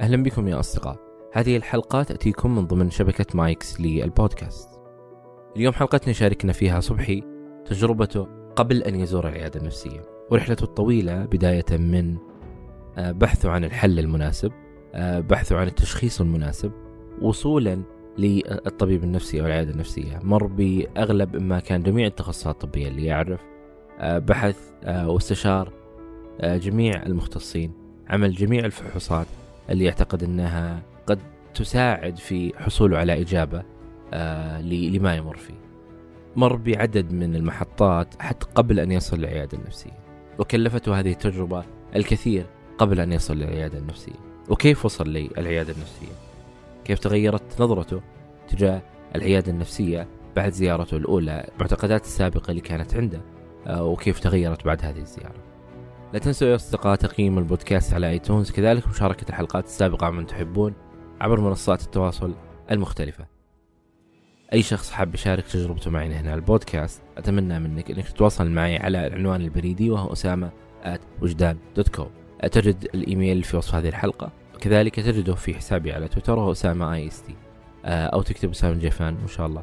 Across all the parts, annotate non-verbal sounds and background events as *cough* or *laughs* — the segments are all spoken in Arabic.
أهلا بكم يا أصدقاء. هذه الحلقة تأتيكم من ضمن شبكة مايكس للبودكاست. اليوم حلقتنا يشاركنا فيها صبحي تجربته قبل أن يزور العيادة النفسية ورحلته الطويلة بداية من آه، بحثه عن الحل المناسب آه، بحثه عن التشخيص المناسب وصولا للطبيب النفسي أو العيادة النفسية. مر بأغلب ما كان جميع التخصصات الطبية اللي يعرف آه، بحث واستشار جميع المختصين عمل جميع الفحوصات. اللي يعتقد إنها قد تساعد في حصوله على إجابة آه لما يمر فيه. مر بعدد من المحطات حتى قبل أن يصل للعيادة النفسية. وكلفته هذه التجربة الكثير قبل أن يصل للعيادة النفسية. وكيف وصل للعيادة النفسية؟ كيف تغيرت نظرته تجاه العيادة النفسية بعد زيارته الأولى، المعتقدات السابقة اللي كانت عنده آه وكيف تغيرت بعد هذه الزيارة. لا تنسوا يا أصدقاء تقييم البودكاست على iTunes. كذلك مشاركة الحلقات السابقة من تحبون عبر منصات التواصل المختلفة. أي شخص حاب يشارك تجربته معي هنا البودكاست أتمنى منك أنك تتواصل معي على العنوان البريدي وهو أسامة وجدان dot com تجد الإيميل في وصف هذه الحلقة. وكذلك تجده في حسابي على تويتر وهو أسامة I S T O تكتب أسامة جيفان وإن شاء الله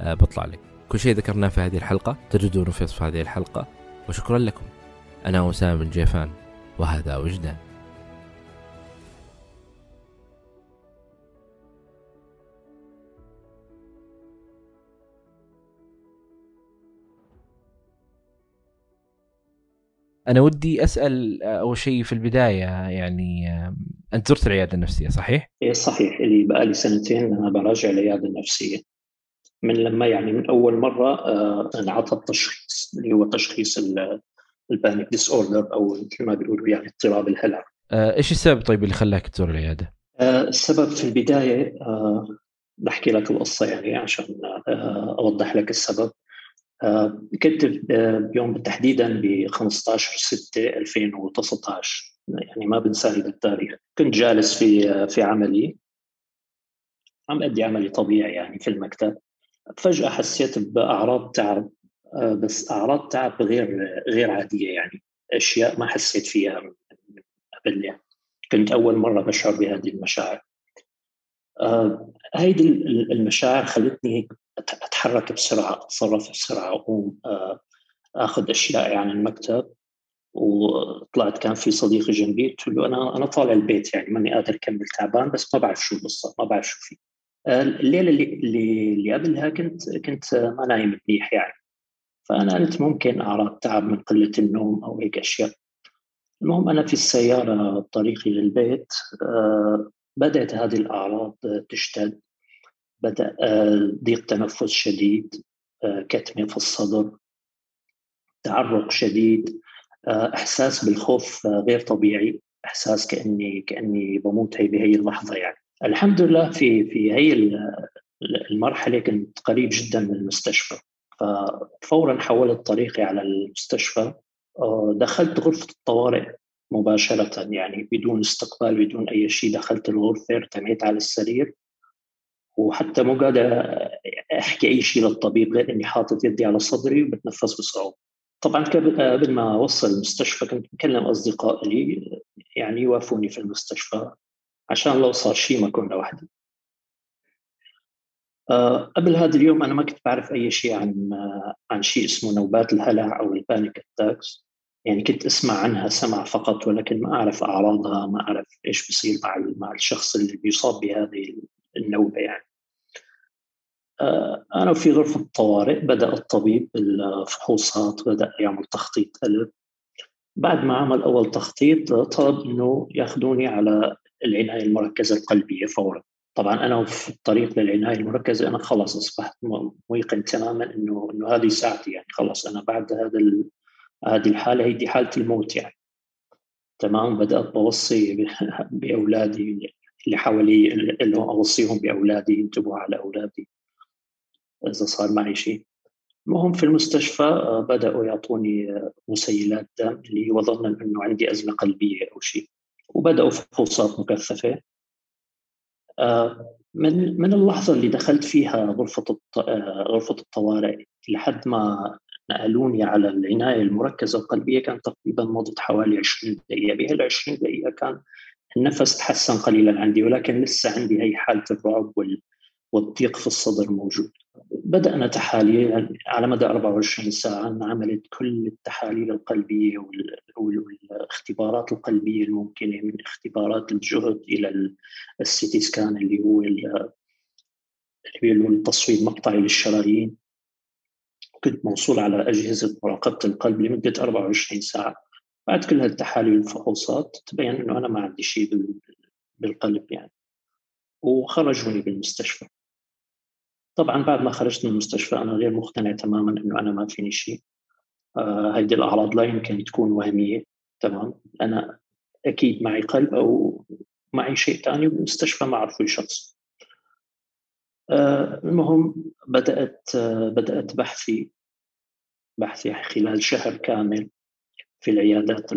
آه، بطلع لك. كل شيء ذكرناه في هذه الحلقة تجدونه في وصف هذه الحلقة. وشكرا لكم. أنا أسامة بن جيفان وهذا وجدان. أنا ودي أسأل أول شيء في البداية يعني أنت زرت العيادة النفسية صحيح؟ إيه صحيح. اللي بقالي سنتين أنا براجع العيادة النفسية. من لما يعني من أول مرة آه، انعطى التشخيص اللي هو تشخيص ال panic disorder أو مثل ما بيقولوا يعني اضطراب الهلع. آه، إيش السبب طيب اللي خلاك تزور العيادة؟ آه، السبب في البداية آه، بحكي لك القصة يعني عشان أوضح لك السبب. كنت بيوم تحديدا ب 15 6 2019 يعني ما بنساني بالتاريخ كنت جالس في في عملي. عم أدي عملي طبيعي يعني في المكتب. فجأة حسيت بأعراض تعب. بس أعراض تعب غير غير عادية يعني. أشياء ما حسيت فيها من قبل يعني. كنت أول مرة بشعر بهذه المشاعر. آه هيدي المشاعر خلتني هيك أتحرك بسرعة أتصرف بسرعة أقوم آه آخذ اشيائي عن المكتب. وطلعت كان في صديقي جنبي قلت له أنا أنا طالع البيت يعني ماني قادر أكمل تعبان بس ما بعرف شو القصة ما بعرف شو في آه، الليلة اللي اللي, اللي قبلها كنت كنت ما نايم منيح يعني. فأنا قلت ممكن أعراض تعب من قلة النوم أو هيك أشياء. المهم أنا في السيارة طريقي للبيت آه، بدأت هذه الأعراض تشتد بدأ آه، ضيق تنفس شديد آه، كتمة في الصدر تعرق شديد إحساس بالخوف غير طبيعي إحساس كأني كأني بموت هي بهي اللحظة يعني. الحمد لله في في هي المرحلة كنت قريب جدا من المستشفى. ففورا حولت طريقي على المستشفى آه، دخلت غرفة الطوارئ مباشرة يعني بدون استقبال بدون أي شيء دخلت الغرفة ارتميت على السرير. وحتى مو قادر أحكي أي شيء للطبيب غير إني حاطط يدي على صدري وبتنفس بصعوبة طبعا قبل ما أوصل المستشفى كنت بكلم أصدقاء لي يعني يوافوني في المستشفى عشان لو صار شيء ما أكون لوحدي آه، قبل هذا اليوم أنا ما كنت بعرف أي شيء عن آه، عن شيء اسمه نوبات الهلع أو ال panic attacks. يعني كنت أسمع عنها سمع فقط ولكن ما أعرف أعراضها ما أعرف إيش بصير مع مع الشخص اللي بيصاب بهذه النوبة يعني. آه، أنا في غرفة الطوارئ بدأ الطبيب بالفحوصات بدأ يعمل تخطيط قلب بعد ما عمل أول تخطيط طلب إنه ياخذوني على العناية المركزة القلبية فورا. طبعا أنا في الطريق للعناية المركزة أنا خلاص أصبحت موقن تماما إنه إنه هذه ساعتي يعني خلاص أنا بعد هذا هذه الحالة هي دي حالة الموت يعني. تمام؟ بدأت بوصي *laughs* بأولادي اللي حوالي اللي أوصيهم بأولادي ينتبهوا على أولادي إذا صار معي شيء. المهم في المستشفى آه، بدأوا يعطوني آه، مسيلات دم اللي هو ظنا إنه عندي أزمة قلبية أو شيء. وبدأوا فحوصات مكثفة. من من اللحظة اللي دخلت فيها غرفة غرفة الطوارئ لحد ما نقلوني على العناية المركزة القلبية كان تقريبا مضت حوالي 20 دقيقة. بهال 20 دقيقة كان النفس تحسن قليلا عندي ولكن لسه عندي هي حالة الرعب والضيق في الصدر موجود. بدأنا تحاليل على مدى 24 ساعة عملت كل التحاليل القلبية والاختبارات القلبية الممكنة من اختبارات الجهد إلى السيتي سكان اللي هو اللي هو التصوير مقطعي للشرايين. كنت موصول على أجهزة مراقبة القلب لمدة 24 ساعة. بعد كل هالتحاليل والفحوصات تبين إنه أنا ما عندي شيء بالقلب يعني. وخرجوني بالمستشفى. طبعا بعد ما خرجت من المستشفى أنا غير مقتنع تماما إنه أنا ما فيني شيء. آه الأعراض لا يمكن تكون وهمية تمام. أنا أكيد معي قلب أو معي شيء ثاني بالمستشفى ما عرفوا يشخص آه المهم بدأت آه بدأت بحثي بحثي خلال شهر كامل في العيادات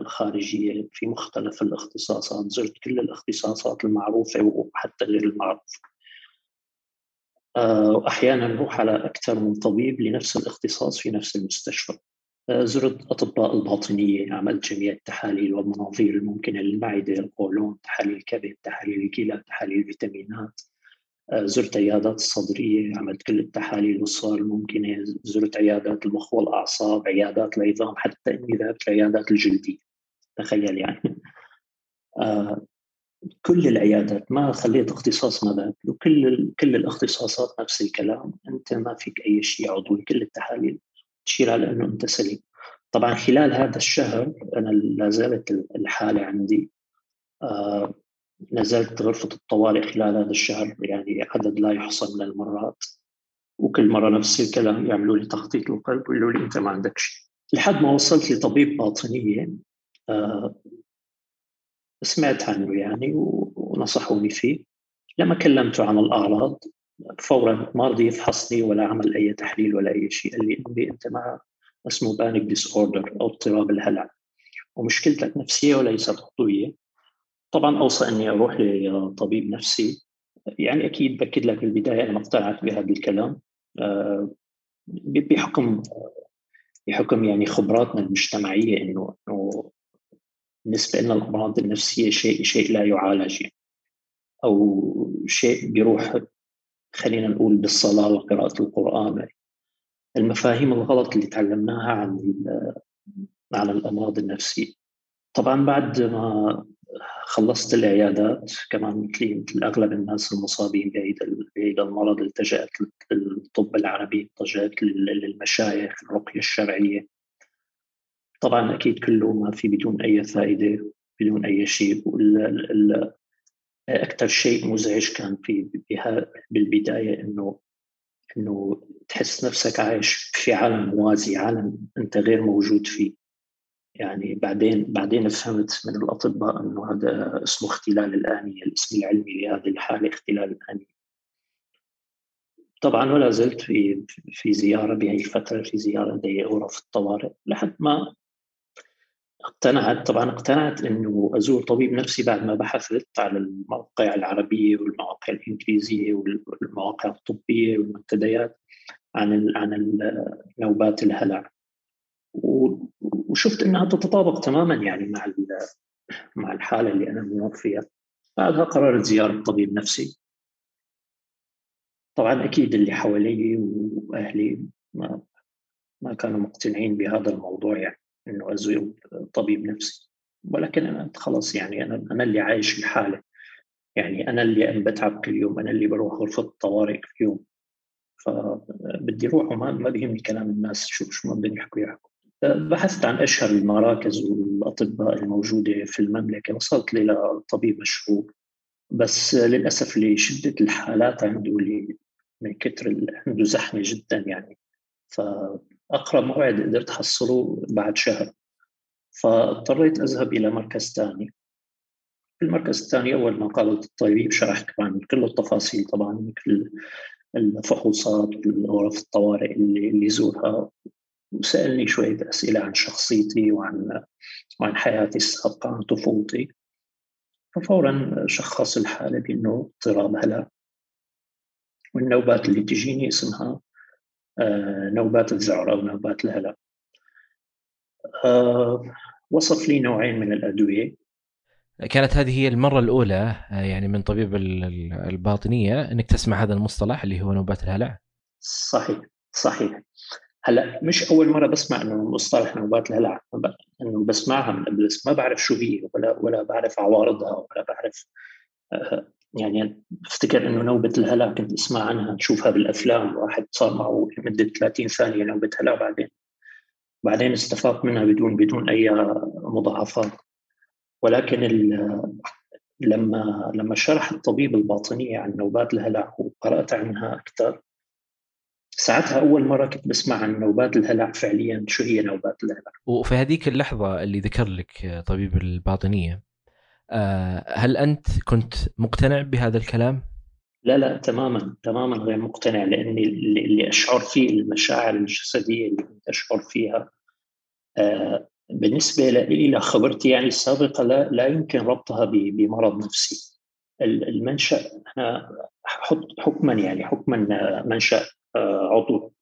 الخارجية في مختلف الاختصاصات زرت كل الاختصاصات المعروفة وحتى غير المعروفة. آه، وأحيانا نروح على أكثر من طبيب لنفس الاختصاص في نفس المستشفى. آه، زرت أطباء الباطنية عملت جميع التحاليل والمناظير الممكنة للمعدة القولون تحاليل كبد تحاليل الكلى تحاليل فيتامينات. آه، زرت عيادات الصدرية عملت كل التحاليل والصور الممكنة. زرت عيادات المخ والأعصاب عيادات العظام حتى إني ذهبت لعيادات الجلدية. تخيل يعني. كل العيادات ما خليت اختصاص ما ذهبت وكل كل الاختصاصات نفس الكلام أنت ما فيك أي شيء عضوي كل التحاليل تشير على إنه أنت سليم. طبعا خلال هذا الشهر أنا لا زالت الحالة عندي آه نزلت غرفة الطوارئ خلال هذا الشهر يعني عدد لا يحصى من المرات وكل مرة نفس الكلام يعملوا لي تخطيط القلب ويقولوا لي أنت ما عندك شيء. لحد ما وصلت لطبيب باطنية آه سمعت عنه يعني ونصحوني فيه. لما كلمته عن الأعراض فورا ما رضي يفحصني ولا عمل أي تحليل ولا أي شيء. قال لي أنت أنت مع اسمه panic disorder أو اضطراب الهلع. ومشكلتك نفسية وليست عضوية طبعا أوصى أني أروح لطبيب نفسي. يعني أكيد بأكد لك بالبداية أنا ما اقتنعت بهذا الكلام. آه، بحكم بحكم يعني خبراتنا المجتمعية إنه إنه بالنسبة لنا الأمراض النفسية شيء شيء لا يعالج يعني. أو شيء بيروح خلينا نقول بالصلاة وقراءة القرآن. المفاهيم الغلط اللي تعلمناها عن عن الأمراض النفسية. طبعا بعد ما خلصت العيادات كمان مثلي مثل أغلب الناس المصابين بهذا المرض التجأت للطب العربي التجأت للمشايخ الرقية الشرعية. طبعا أكيد كله ما في بدون أي فائدة بدون أي شيء أكثر شيء مزعج كان في بالبداية إنه إنه تحس نفسك عايش في عالم موازي عالم أنت غير موجود فيه يعني بعدين بعدين فهمت من الأطباء إنه هذا اسمه اختلال الآنية، الاسم العلمي لهذه الحالة اختلال الآنية. طبعا ولا زلت في في زيارة بهي الفترة في زيارة لغرف الطوارئ لحد ما اقتنعت طبعا اقتنعت إنه أزور طبيب نفسي بعد ما بحثت على المواقع العربية والمواقع الإنجليزية والمواقع الطبية والمنتديات عن عن نوبات الهلع. وشفت إنها تتطابق تماما يعني مع مع الحالة اللي أنا بمر فيها. بعدها قررت زيارة طبيب نفسي. طبعا أكيد اللي حوالي وأهلي ما ما كانوا مقتنعين بهذا الموضوع يعني. إنه ازور طبيب نفسي. ولكن أنا خلص يعني أنا أنا اللي عايش الحاله يعني أنا اللي بتعب كل يوم أنا اللي بروح غرفة الطوارئ كل يوم. فبدي أروح وما ما بيهمني كلام الناس شو شو ما بدهم يحكوا يحكوا. بحثت عن أشهر المراكز والأطباء الموجودة في المملكة وصلت إلى طبيب مشهور. بس للأسف لشدة الحالات عنده من كثر عنده زحمه جدا يعني. فاقرب موعد قدرت أحصله بعد شهر. فاضطريت أذهب إلى مركز ثاني. في المركز الثاني أول ما قابلت الطبيب شرح كمان كل التفاصيل طبعا كل الفحوصات والغرف الطوارئ اللي اللي زورها وسألني شوية أسئلة عن شخصيتي وعن وعن حياتي السابقة عن طفولتي. ففورا شخص الحالة بأنه اضطراب هلع. والنوبات اللي تجيني اسمها نوبات الذعر أو نوبات الهلع. آه، وصف لي نوعين من الأدوية. كانت هذه هي المرة الأولى آه، يعني من طبيب الباطنية إنك تسمع هذا المصطلح اللي هو نوبات الهلع؟ صحيح صحيح. هلأ مش أول مرة بسمع إنه مصطلح نوبات الهلع. إنه بسمعها من قبل ما بعرف شو هي ولا ولا بعرف عوارضها ولا بعرف آه، يعني بفتكر إنه نوبة الهلع كنت أسمع عنها نشوفها بالأفلام واحد صار معه لمدة 30 ثانية نوبة هلع بعدين بعدين استفاق منها بدون بدون أي مضاعفات. ولكن لما لما شرح الطبيب الباطنية عن نوبات الهلع وقرأت عنها أكثر ساعتها أول مرة كنت بسمع عن نوبات الهلع فعليا شو هي نوبات الهلع وفي هذيك اللحظة اللي ذكر لك طبيب الباطنية هل أنت كنت مقتنع بهذا الكلام؟ لا لا تماما تماما غير مقتنع لأني اللي أشعر فيه المشاعر الجسدية اللي كنت أشعر فيها آه، بالنسبة لي خبرتي يعني السابقة لا لا يمكن ربطها بمرض نفسي. المنشأ أنا حكما يعني حكما منشأ آه، عضو.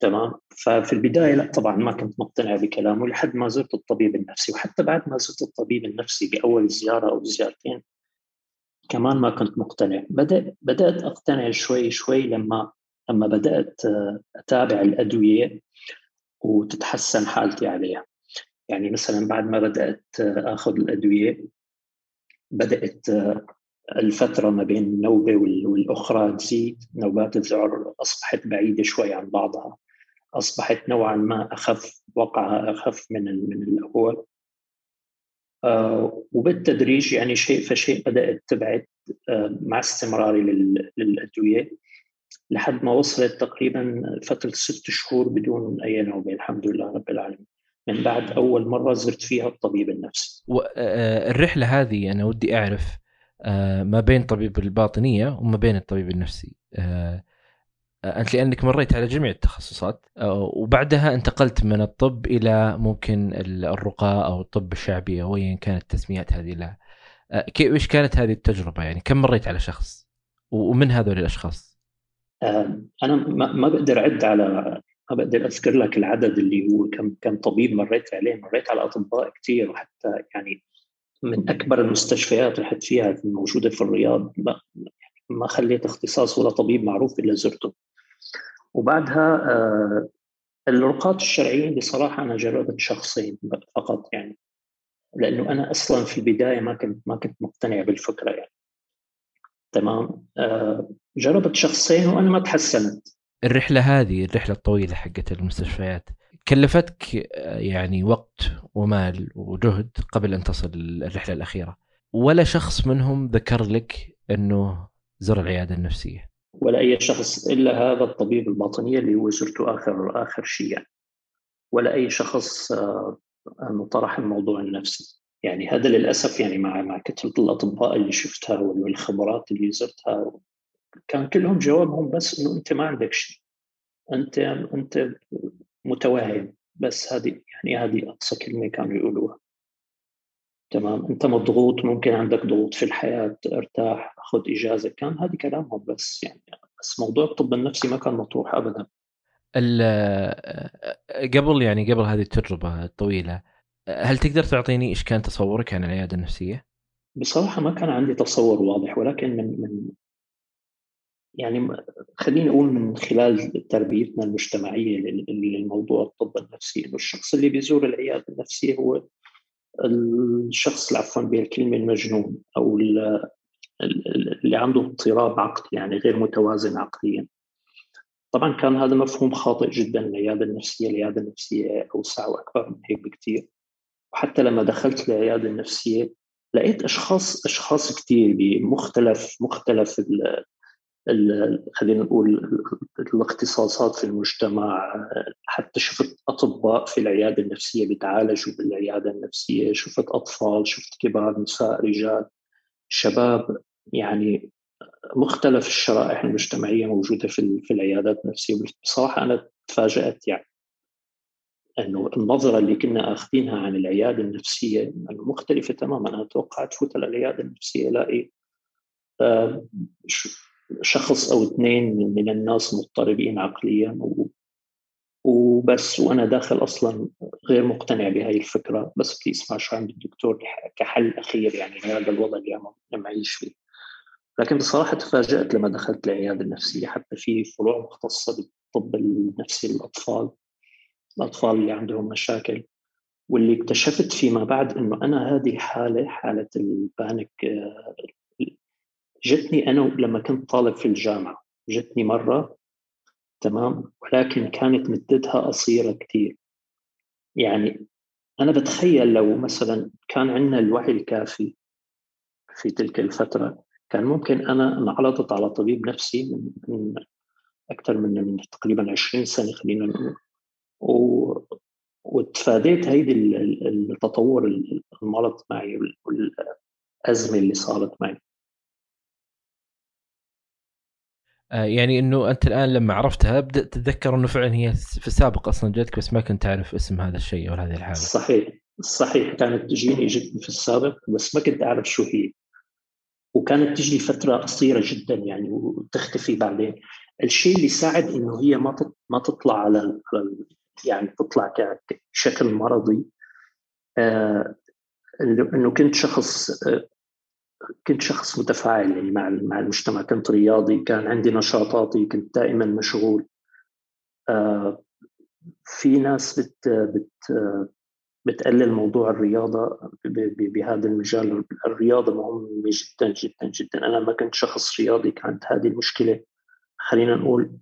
تمام؟ ففي البداية لا طبعا ما كنت مقتنع بكلامه لحد ما زرت الطبيب النفسي. وحتى بعد ما زرت الطبيب النفسي بأول زيارة أو زيارتين كمان ما كنت مقتنع. بدأ بدأت أقتنع شوي شوي لما لما بدأت آه، أتابع الأدوية وتتحسن حالتي عليها. يعني مثلا بعد ما بدأت آه، آخذ الأدوية بدأت الفترة ما بين النوبة والأخرى تزيد. نوبات الذعر أصبحت بعيدة شوي عن بعضها. أصبحت نوعا ما أخف وقعها أخف من من الأول. آه وبالتدريج يعني شيء فشيء بدأت تبعد آه مع استمراري للأدوية. لحد ما وصلت تقريبا فترة ست شهور بدون أي نوبة. الحمد لله رب العالمين. من بعد أول مرة زرت فيها الطبيب النفسي. والرحلة هذه أنا ودي أعرف آه، ما بين طبيب الباطنية وما بين الطبيب النفسي. آه، آه، انت لانك مريت على جميع التخصصات. وبعدها انتقلت من الطب إلى ممكن الرقاء أو الطب الشعبي أو ايا كانت التسميات هذه لها كيف إيش كانت هذه التجربة؟ يعني كم مريت على شخص؟ ومن هذول الأشخاص؟ أنا ما بقدر أعد على ما بقدر أذكر لك العدد اللي هو كم كم طبيب مريت عليه. مريت على أطباء كثير وحتى يعني من أكبر المستشفيات رحت فيها الموجوده في الرياض. ما, ما خليت اختصاص ولا طبيب معروف إلا زرته. وبعدها آه الرقاة الشرعيين بصراحة أنا جربت شخصين فقط يعني لأنه أنا أصلا في البداية ما كنت ما كنت مقتنع بالفكرة يعني. تمام؟ آه جربت شخصين وأنا ما تحسنت. الرحلة هذه الرحلة الطويلة حقت المستشفيات كلفتك يعني وقت ومال وجهد قبل أن تصل الرحلة الأخيرة ولا شخص منهم ذكر لك إنه زر العيادة النفسية؟ ولا أي شخص إلا هذا الطبيب الباطنية اللي هو زرته آخر آخر شيء. يعني. ولا أي شخص آه، انه طرح الموضوع النفسي. يعني هذا للأسف يعني مع مع كثرة الأطباء اللي شفتها والخبرات اللي زرتها كان كلهم جوابهم بس إنه أنت ما عندك شيء. أنت أنت متوهم بس هذه يعني هذه أقصى كلمة كانوا يقولوها. تمام أنت مضغوط ممكن عندك ضغوط في الحياة ارتاح خذ إجازة كان هذه كلامهم بس يعني بس موضوع الطب النفسي ما كان مطروح ابدا قبل يعني قبل هذه التجربة الطويلة هل تقدر تعطيني إيش كان تصورك عن العيادة النفسية؟ بصراحة ما كان عندي تصور واضح ولكن من من يعني خليني أقول من خلال تربيتنا المجتمعية للموضوع الطب النفسي إنه الشخص اللي بيزور العيادة النفسية هو الشخص عفوا بالكلمة المجنون أو اللي عنده اضطراب عقلي يعني غير متوازن عقليا. طبعا كان هذا مفهوم خاطئ جدا العيادة النفسية العيادة النفسية أوسع وأكبر من هيك بكثير وحتى لما دخلت العياده النفسية لقيت أشخاص أشخاص كثير بمختلف مختلف خلينا نقول الاختصاصات في المجتمع حتى شفت أطباء في العيادة النفسية بيتعالجوا بالعيادة النفسية شفت أطفال شفت كبار نساء رجال شباب يعني مختلف الشرائح المجتمعية موجودة في في العيادات النفسية. بصراحة أنا تفاجأت يعني إنه النظرة اللي كنا آخذينها عن العيادة النفسية مختلفة تماما. أنا توقعت فوت العيادة النفسية ألاقي آه، شخص أو اثنين من الناس مضطربين عقليا وبس وأنا داخل أصلا غير مقتنع بهاي الفكرة. بس بدي اسمع شو عند الدكتور كحل أخير يعني لهذا الوضع اللي عم أعيش فيه. لكن بصراحة تفاجأت لما دخلت العيادة النفسية. حتى في فروع مختصة بالطب النفسي للأطفال. الأطفال اللي عندهم مشاكل. واللي اكتشفت فيما بعد إنه أنا هذه حالة حالة البانيك جتني أنا لما كنت طالب في الجامعة جتني مرة تمام؟ ولكن كانت مدتها قصيرة كثير يعني أنا بتخيل لو مثلا كان عندنا الوعي الكافي في تلك الفترة كان ممكن أنا انعرضت على طبيب نفسي من, أكثر من من تقريبا 20 سنة خلينا نقول. و وتفاديت هيدي التطور المرض معي والأزمة اللي صارت معي. يعني إنه أنت الآن لما عرفتها بدأت تتذكر إنه فعلا هي في السابق أصلا جاتك بس ما كنت تعرف اسم هذا الشيء أو هذه الحالة. صحيح صحيح. كانت تجيني جدا في السابق بس ما كنت أعرف شو هي. وكانت تجي فترة قصيرة جدا يعني وتختفي بعدين. الشيء اللي ساعد إنه هي ما ما تطلع على يعني تطلع بشكل مرضي. آه إنه كنت شخص آه كنت شخص متفاعل يعني مع مع المجتمع. كنت رياضي كان عندي نشاطاتي كنت دائما مشغول. آه في ناس بت بت بتقلل موضوع الرياضة بهذا المجال. الرياضة مهمة جدا جدا جدا. أنا ما كنت شخص رياضي كانت هذه المشكلة خلينا نقول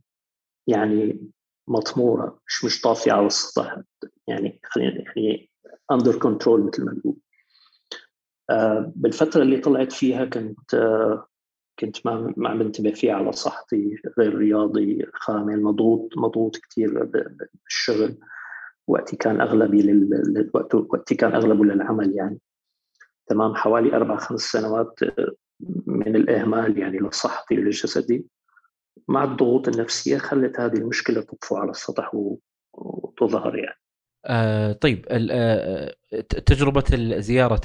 يعني مطمورة مش مش طافية على السطح. يعني خلينا يعني under control مثل ما نقول. آه، بالفترة اللي طلعت فيها كنت آه، كنت ما ما عم بنتبه فيها على صحتي غير رياضي خامل مضغوط مضغوط كثير بالشغل. وقتي كان أغلبي لل... وقتي كان أغلبه للعمل يعني. تمام حوالي أربع خمس سنوات آه، من الإهمال يعني لصحتي ولجسدي مع الضغوط النفسية خلت هذه المشكلة تطفو على السطح وتظهر يعني. آه طيب آه تجربة زيارة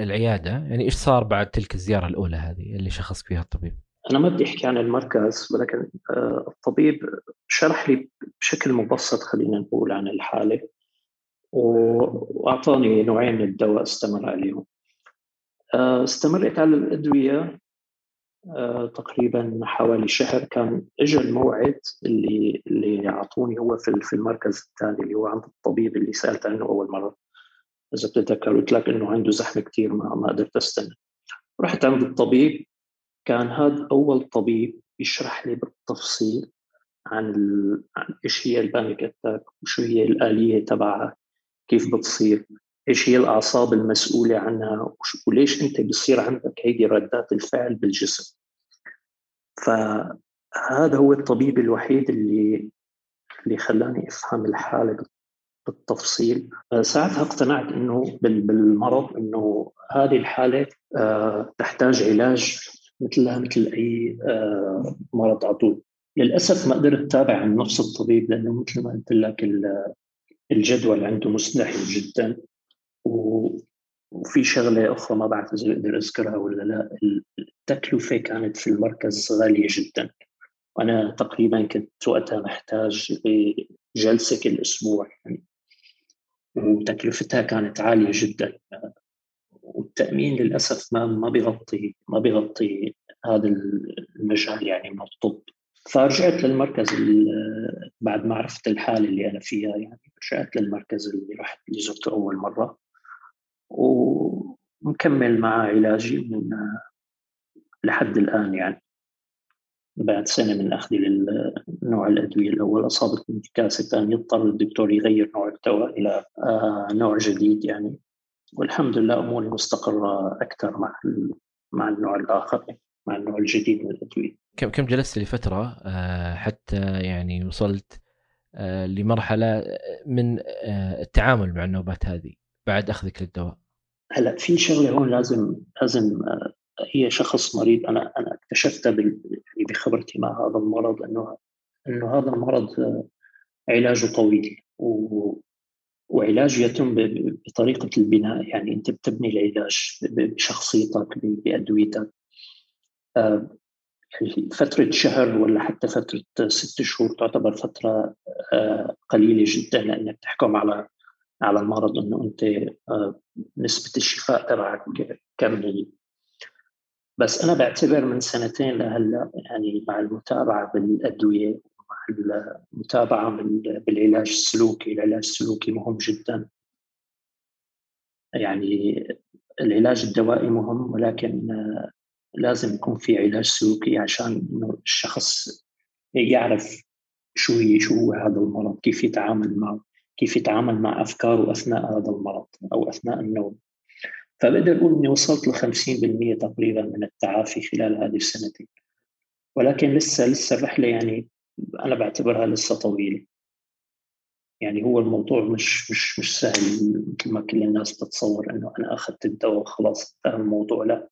العيادة يعني إيش صار بعد تلك الزيارة الأولى هذه اللي شخص فيها الطبيب؟ أنا ما بدي أحكي عن المركز ولكن آه الطبيب شرح لي بشكل مبسط خلينا نقول عن الحالة وأعطاني نوعين من الدواء استمر عليهم آه استمرت على الأدوية آه، تقريبا حوالي شهر كان اجى الموعد اللي اللي اعطوني هو في في المركز الثاني اللي هو عند الطبيب اللي سألت عنه أول مرة. إذا بتتذكر قلت لك إنه عنده زحمة كثير ما ما قدرت أستنى. رحت عند الطبيب كان هذا أول طبيب يشرح لي بالتفصيل عن ال... عن إيش هي البانيك أتاك وشو هي الآلية تبعها كيف بتصير. إيش هي الأعصاب المسؤولة عنها وليش أنت بصير عندك هيدي ردات الفعل بالجسم؟ فهذا هو الطبيب الوحيد اللي اللي خلاني أفهم الحالة بالتفصيل. ساعتها اقتنعت إنه بالمرض إنه هذه الحالة آه، تحتاج علاج مثلها مثل أي آه، مرض عضوي للأسف ما قدرت أتابع نفس الطبيب لأنه مثل ما قلت لك الجدول عنده مزدحم جدا. وفي شغلة أخرى ما بعرف إذا أقدر اذكرها ولا لا. التكلفة كانت في المركز غالية جدا. وأنا تقريبا كنت وقتها محتاج جلسه كل أسبوع يعني. وتكلفتها كانت عالية جدا. والتأمين للأسف ما ما بيغطي ما بيغطي هذا المجال يعني من الطب. فرجعت للمركز بعد ما عرفت الحالة اللي أنا فيها يعني رجعت للمركز اللي رحت اللي زرته أول مرة. ومكمل مع علاجي من لحد الآن يعني. بعد سنة من أخذي للنوع الأدوية الأول أصابت انتكاسة ثانية اضطر الدكتور يغير نوع الدواء إلى آه، نوع جديد يعني. والحمد لله أموري مستقرة أكثر مع مع النوع الآخر مع النوع الجديد من الأدوية. كم كم جلست لفترة آه، حتى يعني وصلت آه، لمرحلة من التعامل مع النوبات هذه؟ بعد أخذك للدواء. هلا في شغلة هون لازم لازم آه، هي شخص مريض. أنا أنا اكتشفت يعني بخبرتي مع هذا المرض إنه إنه هذا المرض آه، علاجه طويل و وعلاج يتم بطريقة البناء. يعني أنت بتبني العلاج بشخصيتك بأدويتك. آه، فترة شهر ولا حتى فترة ست شهور تعتبر فترة قليلة جدا لأنك تحكم على على المرض إنه أنت آه، نسبة الشفاء تبعك كم بس أنا بعتبر من سنتين لهلأ يعني مع المتابعة بالأدوية مع المتابعة بالعلاج السلوكي، العلاج السلوكي مهم جدا. يعني العلاج الدوائي مهم ولكن آه، لازم يكون في علاج سلوكي عشان إنه الشخص يعرف شو هي شو هو هذا المرض كيف يتعامل معه. كيف يتعامل مع أفكاره أثناء هذا المرض أو أثناء النوم. فبقدر أقول إني وصلت ل 50% تقريبا من التعافي خلال هذه السنتين ولكن لسه لسه الرحلة يعني أنا بعتبرها لسه طويلة. يعني هو الموضوع مش مش مش سهل مثل ما كل الناس تتصور إنه أنا أخذت الدواء وخلاص انتهى الموضوع لا.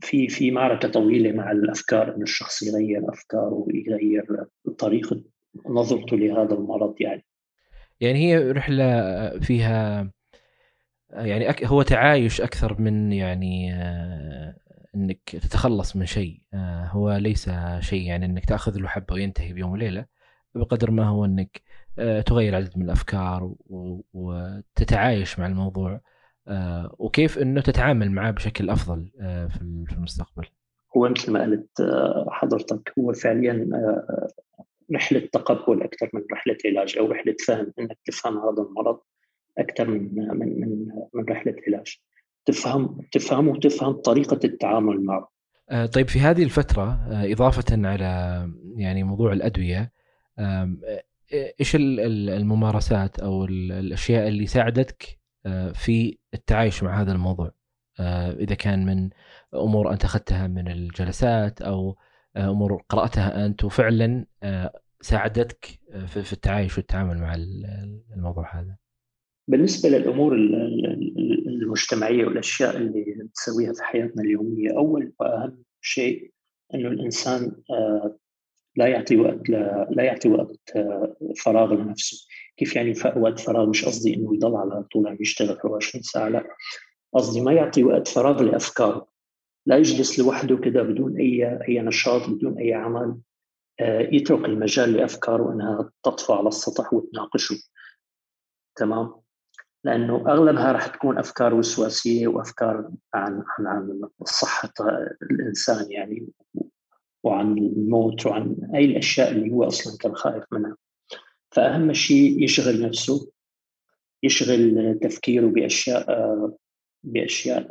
في في معركة طويلة مع الأفكار إنه الشخص يغير أفكاره ويغير طريقة نظرته لهذا المرض يعني. يعني هي رحلة فيها يعني هو تعايش أكثر من يعني آه، إنك تتخلص من شيء. آه، هو ليس شيء يعني إنك تأخذ له حبة وينتهي بيوم وليلة. بقدر ما هو إنك آه، تغير عدد من الأفكار وتتعايش مع الموضوع. وكيف إنه تتعامل معاه بشكل أفضل آه، في المستقبل. هو مثل ما قلت آه، حضرتك هو فعليا رحلة تقبل أكثر من رحلة علاج أو رحلة فهم إنك تفهم هذا المرض أكثر من من من من رحلة علاج. تفهم تفهمه وتفهم طريقة التعامل معه. طيب في هذه الفترة إضافة على يعني موضوع الأدوية إيش الممارسات أو الأشياء اللي ساعدتك آه، في التعايش مع هذا الموضوع؟ آه، إذا كان من أمور أنت أخذتها من الجلسات آه، أمور قرأتها أنت وفعلا ساعدتك في التعايش والتعامل مع الموضوع هذا. بالنسبة للأمور المجتمعية والأشياء اللي نسويها في حياتنا اليومية أول وأهم شيء أنه الإنسان لا يعطي وقت لا يعطي وقت فراغ لنفسه. كيف يعني وقت فراغ؟ مش قصدي إنه يضل على طول عم يشتغل 24 ساعة لا. قصدي ما يعطي وقت فراغ لأفكاره. لا يجلس لوحده كده بدون اي أي نشاط بدون أي عمل. آه، يترك المجال لأفكاره أنها تطفو على السطح وتناقشه. تمام؟ لأنه أغلبها راح تكون أفكار وسواسية وأفكار عن عن عن صحة الإنسان يعني وعن الموت وعن أي الأشياء اللي هو أصلا كان خايف منها. فأهم شيء يشغل نفسه يشغل تفكيره بأشياء بأشياء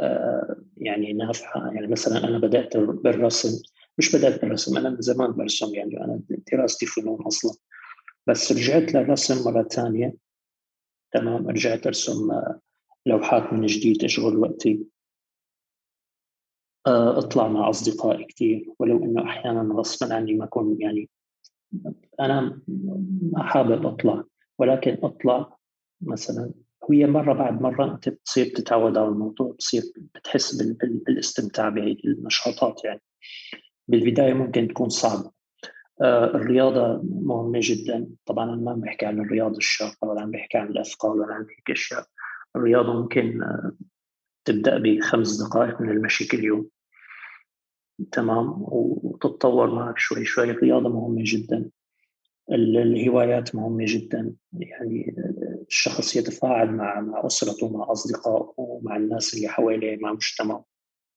يعني نافعة. يعني مثلا أنا بدأت بالرسم مش بدأت بالرسم أنا من زمان برسم يعني أنا دراستي فنون أصلا. بس رجعت للرسم مرة ثانية. تمام رجعت أرسم لوحات من جديد أشغل وقتي. أطلع مع أصدقائي كثير ولو إنه أحيانا غصبا عني ما أكون يعني أنا ما حابب أطلع. ولكن أطلع مثلا هي مرة بعد مرة أنت بتصير تتعود على الموضوع بتصير بتحس بالاستمتاع بهي النشاطات يعني. بالبداية ممكن تكون صعبة. آه الرياضة مهمة جدا. طبعا أنا ما عم بحكي عن الرياضة الشاقة ولا عم بحكي عن الأثقال ولا عن هيك أشياء. الرياضة ممكن آه تبدأ بخمس دقائق من المشي كل يوم. تمام؟ وتتطور معك شوي شوي. الرياضة مهمة جدا. الهوايات مهمة جدا. يعني الشخص يتفاعل مع مع أسرته مع أصدقائه مع الناس اللي حواليه مع مجتمعه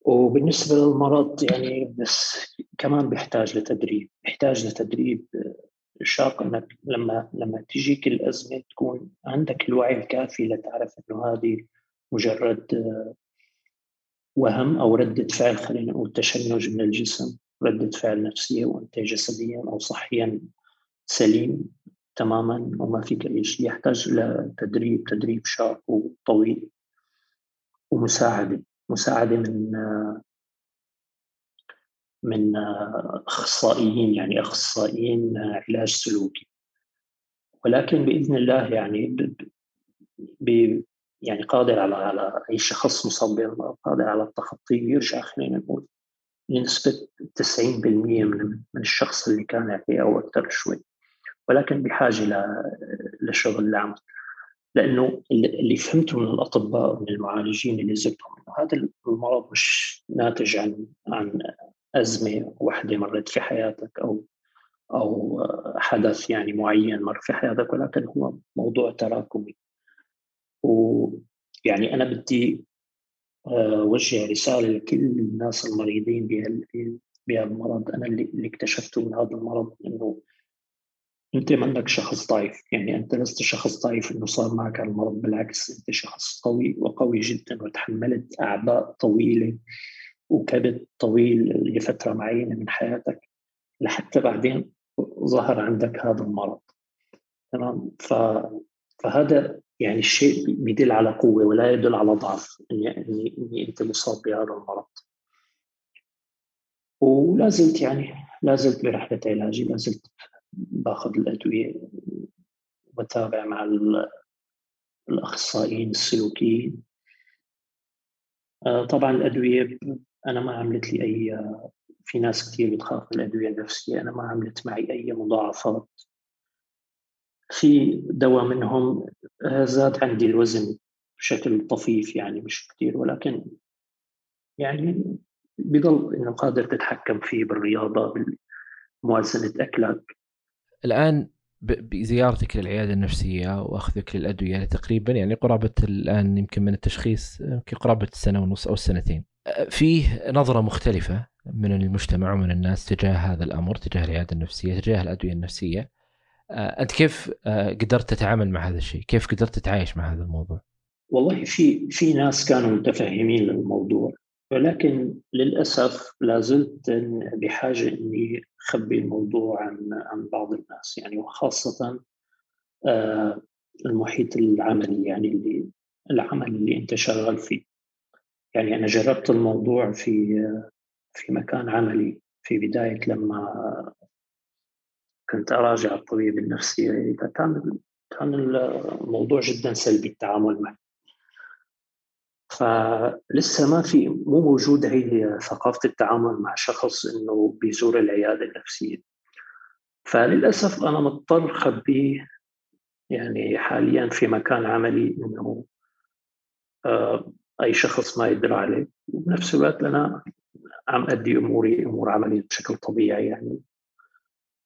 وبالنسبة للمرض يعني بس كمان بيحتاج لتدريب. بيحتاج لتدريب شاق إنك لما لما تجيك الأزمة تكون عندك الوعي الكافي لتعرف إنه هذه مجرد وهم أو ردة فعل خلينا نقول تشنج من الجسم ردة فعل نفسية وأنت جسديا أو صحيا سليم. تماما وما فيك أي شيء. يحتاج إلى تدريب تدريب شاق وطويل ومساعدة. مساعدة من من أخصائيين يعني أخصائيين علاج سلوكي. ولكن بإذن الله يعني يعني قادر على على أي شخص مصاب قادر على التخطي ويرجع خلينا نقول لنسبة 90% من من الشخص اللي كان عليه أو أكثر شوي. ولكن بحاجة لشغل العمل. لأنه اللي فهمته من الأطباء ومن المعالجين اللي زرتهم إنه هذا المرض مش ناتج عن عن أزمة واحدة مرت في حياتك أو أو حدث يعني معين مر في حياتك ولكن هو موضوع تراكمي. ويعني أنا بدي آه، وجه رسالة لكل الناس المريضين بهذا المرض. أنا اللي اكتشفته من هذا المرض إنه أنت منك شخص ضعيف يعني أنت لست شخص ضعيف إنه صار معك المرض بالعكس أنت شخص قوي وقوي جدا وتحملت أعباء طويلة وكبت طويل لفترة معينة من حياتك لحتى بعدين ظهر عندك هذا المرض. تمام؟ ف... فهذا يعني الشيء بيدل على قوة ولا يدل على ضعف إني إني, إني أنت مصاب بهذا المرض. ولا زلت يعني لا زلت برحلة علاجي لا زلت باخذ الأدوية وبتابع مع الأخصائيين السلوكيين. آه، طبعا الأدوية أنا ما عملت لي أي في ناس كثير بتخاف من الأدوية النفسية أنا ما عملت معي أي مضاعفات. في دواء منهم آه، زاد عندي الوزن بشكل طفيف يعني مش كثير ولكن يعني بضل إنه قادر تتحكم فيه بالرياضة بموازنه أكلك. الآن بزيارتك للعيادة النفسية وأخذك للأدوية تقريبا يعني قرابة الآن يمكن من التشخيص يمكن قرابة السنة ونص أو السنتين فيه نظرة مختلفة من المجتمع ومن الناس تجاه هذا الأمر تجاه العيادة النفسية تجاه الأدوية النفسية أنت كيف قدرت تتعامل مع هذا الشيء؟ كيف قدرت تتعايش مع هذا الموضوع؟ والله في في ناس كانوا متفهمين للموضوع ولكن للأسف لا زلت بحاجة إني أخبي الموضوع عن عن بعض الناس يعني وخاصة آه، المحيط العملي يعني اللي العمل اللي أنت شغال فيه. يعني أنا جربت الموضوع في في مكان عملي في بداية لما كنت أراجع الطبيب النفسي. إذا كان كان الموضوع جدا سلبي التعامل معه. فلسه ما في مو موجودة هي ثقافة التعامل مع شخص إنه بيزور العيادة النفسية. فللأسف أنا مضطر خبيه يعني حاليا في مكان عملي إنه آه، أي شخص ما يدري عليه. وبنفس الوقت أنا عم أدي أموري أمور عملي بشكل طبيعي يعني.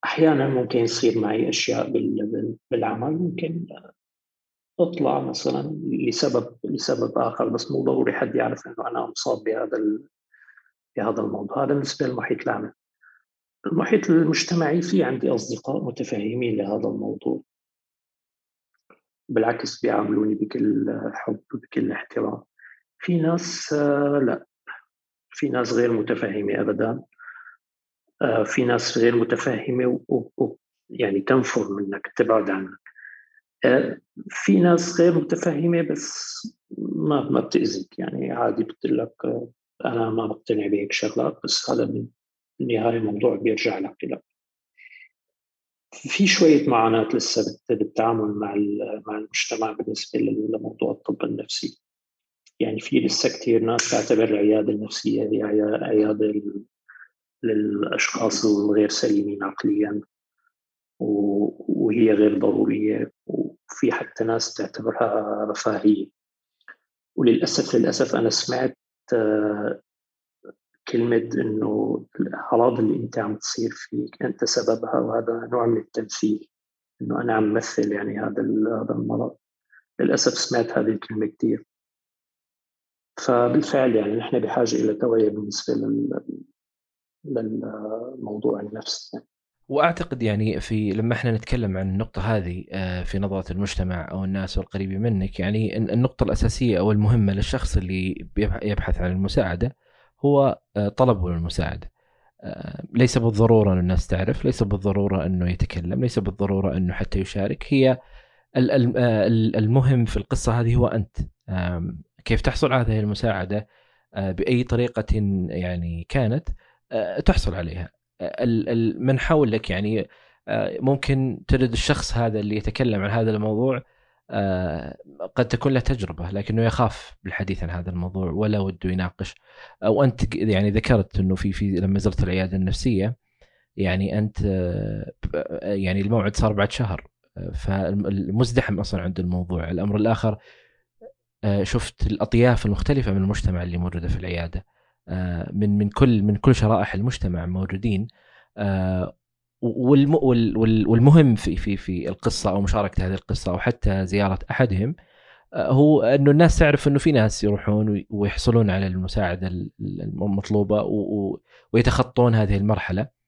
أحيانا ممكن يصير معي أشياء بالعمل ممكن اطلع مثلا لسبب لسبب آخر بس مو ضروري حد يعرف إنه أنا مصاب بهذا بهذا الموضوع. هذا بالنسبة للمحيط العمل المحيط المجتمعي في عندي أصدقاء متفهمين لهذا الموضوع. بالعكس بيعاملوني بكل حب وبكل احترام. في ناس آه، لا. في ناس غير متفهمه ابدا. آه، في ناس غير متفهمه ويعني تنفر منك تبعد عنك. في ناس غير متفهمة بس ما ما بتأذيك يعني عادي بتقول لك أنا ما بقتنع بهيك شغلات بس هذا بالنهايه الموضوع بيرجع لك لك في شوية معاناة لسه بالتعامل مع مع المجتمع بالنسبة لموضوع الطب النفسي. يعني في لسه كثير ناس تعتبر العيادة النفسية هي عيادة للأشخاص الغير سليمين عقليا وهي غير ضرورية. وفي حتى ناس تعتبرها رفاهية. وللأسف للأسف أنا سمعت آه، كلمة إنه الأعراض اللي أنت عم تصير فيك أنت سببها وهذا نوع من التمثيل إنه أنا عم مثل يعني هذا هذا المرض. للأسف سمعت هذه الكلمة كثير فبالفعل يعني نحن بحاجة إلى توعية بالنسبة للموضوع النفسي يعني. وأعتقد يعني في لما إحنا نتكلم عن النقطة هذه آه، في نظرة المجتمع أو الناس القريبين منك يعني النقطة الأساسية أو المهمة للشخص اللي يبحث عن المساعدة هو آه، طلبه للمساعدة. آه، ليس بالضرورة أن الناس تعرف، ليس بالضرورة أنه يتكلم، ليس بالضرورة أنه حتى يشارك، هي المهم في القصة هذه هو أنت. كيف تحصل على هذه المساعدة بأي طريقة يعني كانت تحصل عليها من حولك يعني آه، ممكن تجد الشخص هذا اللي يتكلم عن هذا الموضوع قد تكون له تجربة لكنه يخاف بالحديث عن هذا الموضوع ولا وده يناقش. أو أنت يعني ذكرت إنه في في لما زرت العيادة النفسية يعني أنت يعني الموعد صار بعد شهر فالمزدحم أصلا عند الموضوع. الأمر الآخر شفت الأطياف المختلفة من المجتمع اللي موجودة في العيادة. من من كل من كل شرائح المجتمع موجودين والمهم في في في القصة أو مشاركة هذه القصة أو حتى زيارة أحدهم هو انه الناس تعرف إنه في ناس يروحون ويحصلون على المساعدة المطلوبة ويتخطون هذه المرحلة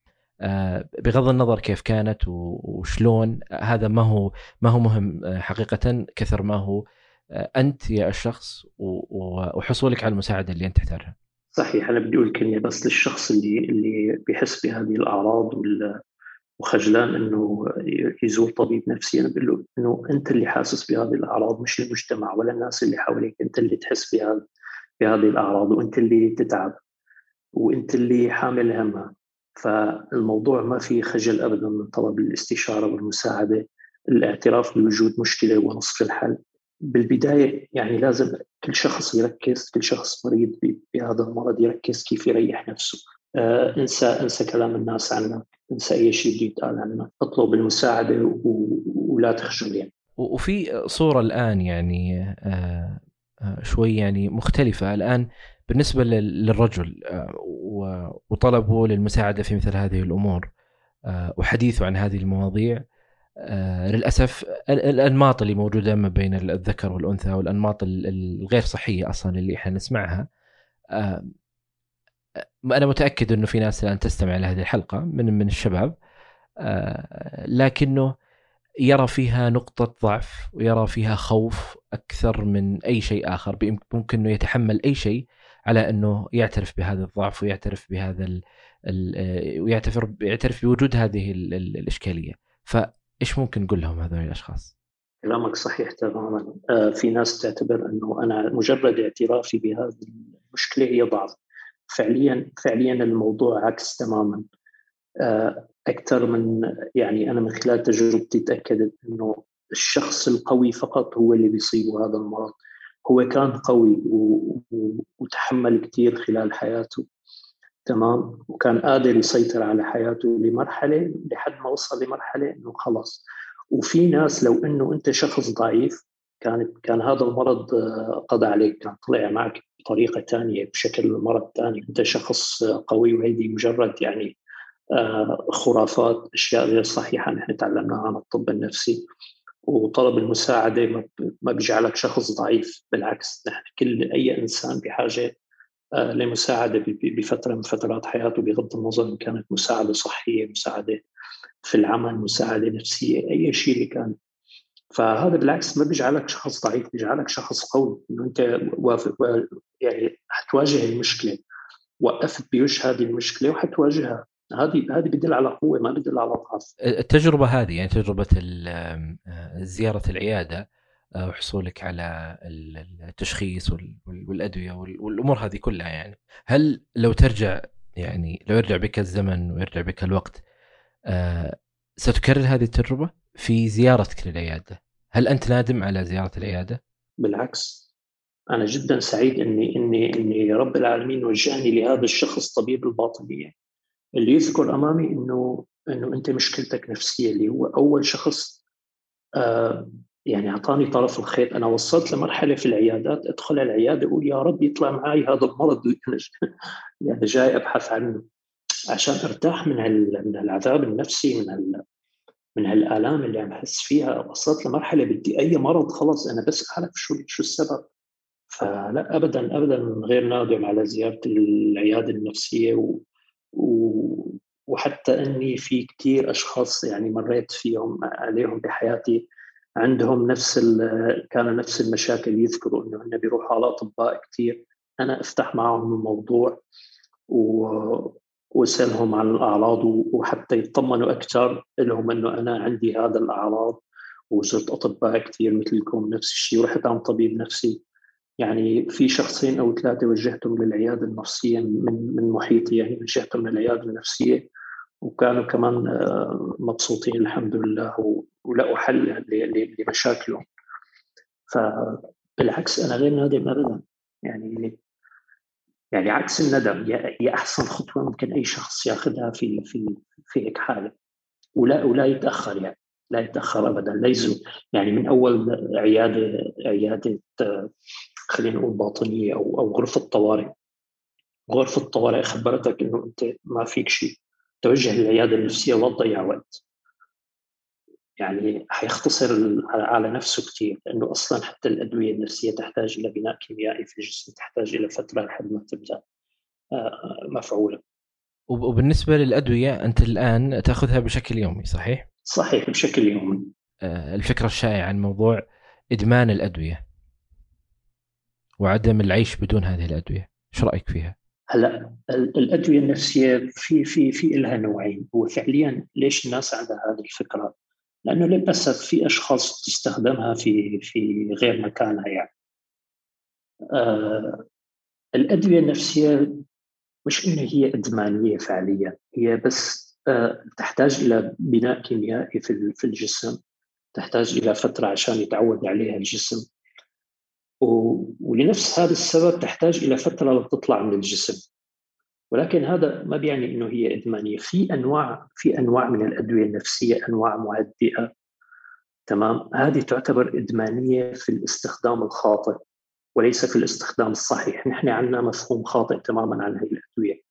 آه، بغض النظر كيف كانت وشلون هذا ما هو ما هو مهم آه، حقيقة كثر ما هو آه، أنت يا الشخص وحصولك على المساعدة اللي أنت تحتاجها. صحيح أنا بدي أقول كلمه بس للشخص اللي اللي بيحس بهذه الأعراض وخجلان إنه يزور طبيب نفسي أنا بقول له إنه أنت اللي حاسس بهذه الأعراض مش المجتمع ولا الناس اللي حواليك أنت اللي تحس بهذه بهذه الأعراض وأنت اللي تتعب وأنت اللي حامل همها فالموضوع ما في خجل ابدا من طلب الاستشارة والمساعدة الاعتراف بوجود مشكلة ونصف الحل. بالبداية يعني لازم كل شخص يركز كل شخص مريض بهذا المرض يركز كيف يريح نفسه. آه انسى انسى كلام الناس عنك انسى أي شيء بده يتقال عنك اطلب المساعدة ولا تخجل يعني. وفي صورة الآن يعني آه آه شوي يعني مختلفة. الآن بالنسبة للرجل آه، وطلبه للمساعدة في مثل هذه الأمور آه، وحديثه عن هذه المواضيع آه، للأسف الأنماط اللي موجودة ما بين الذكر والأنثى والأنماط الغير صحية أصلا اللي إحنا نسمعها. أنا متأكد أنه في ناس الآن تستمع لهذه الحلقة من من الشباب. لكنه يرى فيها نقطة ضعف ويرى فيها خوف أكثر من أي شيء آخر. ممكن أنه يتحمل أي شيء على إنه يعترف بهذا الضعف ويعترف بهذا ال ويعترف يعترف بوجود هذه ال ال الإشكالية. فايش ممكن نقول لهم هذول الأشخاص؟ كلامك صحيح تماما. آه في ناس تعتبر إنه أنا مجرد اعترافي بهذه المشكلة هي ضعف فعليا فعليا الموضوع عكس تماما. آه أكثر من يعني أنا من خلال تجربتي تأكدت إنه الشخص القوي فقط هو اللي بيصيبه هذا المرض. هو كان قوي وتحمل كثير خلال حياته. تمام؟ وكان قادر يسيطر على حياته لمرحلة لحد ما وصل لمرحلة إنه خلص وفي ناس لو إنه أنت شخص ضعيف كانت كان هذا المرض آه، قضى عليك كان طلع معك بطريقة ثانية بشكل مرض ثاني أنت شخص قوي وهيدي مجرد يعني آه، خرافات أشياء غير صحيحة نحن تعلمناها عن الطب النفسي. وطلب المساعدة ما بيجعلك شخص ضعيف بالعكس نحن كل أي إنسان بحاجة آه، لمساعدة بفترة من فترات حياته بغض النظر إن كانت مساعدة صحية مساعدة في العمل مساعدة نفسية أي شيء اللي كان. فهذا بالعكس ما بيجعلك شخص ضعيف بيجعلك شخص قوي. إنه أنت يعني حتواجه المشكلة وقفت بوجه هذه المشكلة وحتواجهها. هذه هذه بدل على قوة ما بدل على ضعف. التجربة هذه يعني تجربة زيارة العيادة آه، وحصولك على التشخيص والأدوية والأمور هذه كلها يعني. هل لو ترجع يعني لو يرجع بك الزمن ويرجع بك الوقت آه، ستكرر هذه التجربة في زيارتك للعيادة؟ هل أنت نادم على زيارة العيادة؟ بالعكس. أنا جدا سعيد إني إني إني رب العالمين وجهني لهذا الشخص طبيب الباطنيه اللي يذكر أمامي إنه إنه أنت مشكلتك نفسية اللي هو أول شخص آه يعني أعطاني طرف الخيط أنا وصلت لمرحلة في العيادات ادخل العيادة أقول يا رب يطلع معي هذا المرض. *laughs* يعني جاي أبحث عنه عشان أرتاح من من العذاب النفسي من ال من هالآلام اللي عم أحس فيها. وصلت لمرحلة بدي أي مرض خلص أنا بس أعرف شو شو السبب. فلا ابدا ابدا غير نادم على زيارة العيادة النفسية. و وحتى إني في كثير أشخاص يعني مريت فيهم عليهم بحياتي. عندهم نفس كان نفس المشاكل يذكروا إنه هن بيروحوا على أطباء كثير أنا أفتح معهم الموضوع و وأسألهم عن الأعراض وحتى يطمنوا أكثر لهم إنه أنا عندي هذا الأعراض وزرت أطباء كثير مثلكم نفس الشيء ورحت عند طبيب نفسي. يعني في شخصين أو ثلاثة وجهتهم للعيادة النفسية من من محيطي يعني وجهتهم للعيادة النفسية. وكانوا كمان آه، مبسوطين الحمد لله ولقوا حل لمشاكلهم. فبالعكس أنا غير نادم ابدا. يعني يعني عكس الندم هي أحسن خطوة ممكن أي شخص ياخذها في في في هيك حاله ولا ولا يتأخر يعني لا يتأخر ابدا. ليس يعني من أول عيادة عيادة خلينا نقول باطنية أو أو غرفة طوارئ. غرفة الطوارئ خبرتك إنه أنت ما فيك شيء. توجه للعيادة النفسية ولا تضيع وقت يعني حيختصر على نفسه كثير لأنه أصلا حتى الأدوية النفسية تحتاج إلى بناء كيميائي في الجسم تحتاج إلى فترة لحد ما تبدأ آه، مفعولة وبالنسبة للأدوية أنت الآن تأخذها بشكل يومي صحيح؟ صحيح بشكل يومي آه، الفكرة الشائعة عن موضوع إدمان الأدوية وعدم العيش بدون هذه الأدوية، إيش رأيك فيها؟ هلا الأدوية النفسية في في في لها نوعين، هو فعليا ليش الناس عندها هذه الفكرة؟ لأنه للأسف في أشخاص تستخدمها في في غير مكانها يعني. آه الأدوية النفسية مش إنه هي إدمانية فعليا هي بس آه تحتاج إلى بناء كيميائي في في الجسم تحتاج إلى فترة عشان يتعود عليها الجسم ولنفس هذا السبب تحتاج إلى فترة لتطلع من الجسم. ولكن هذا ما بيعني إنه هي إدمانية. في أنواع في أنواع من الأدوية النفسية أنواع مهدئه تمام؟ هذه تعتبر إدمانية في الاستخدام الخاطئ وليس في الاستخدام الصحيح. نحن عندنا مفهوم خاطئ تماما عن هذه الأدوية.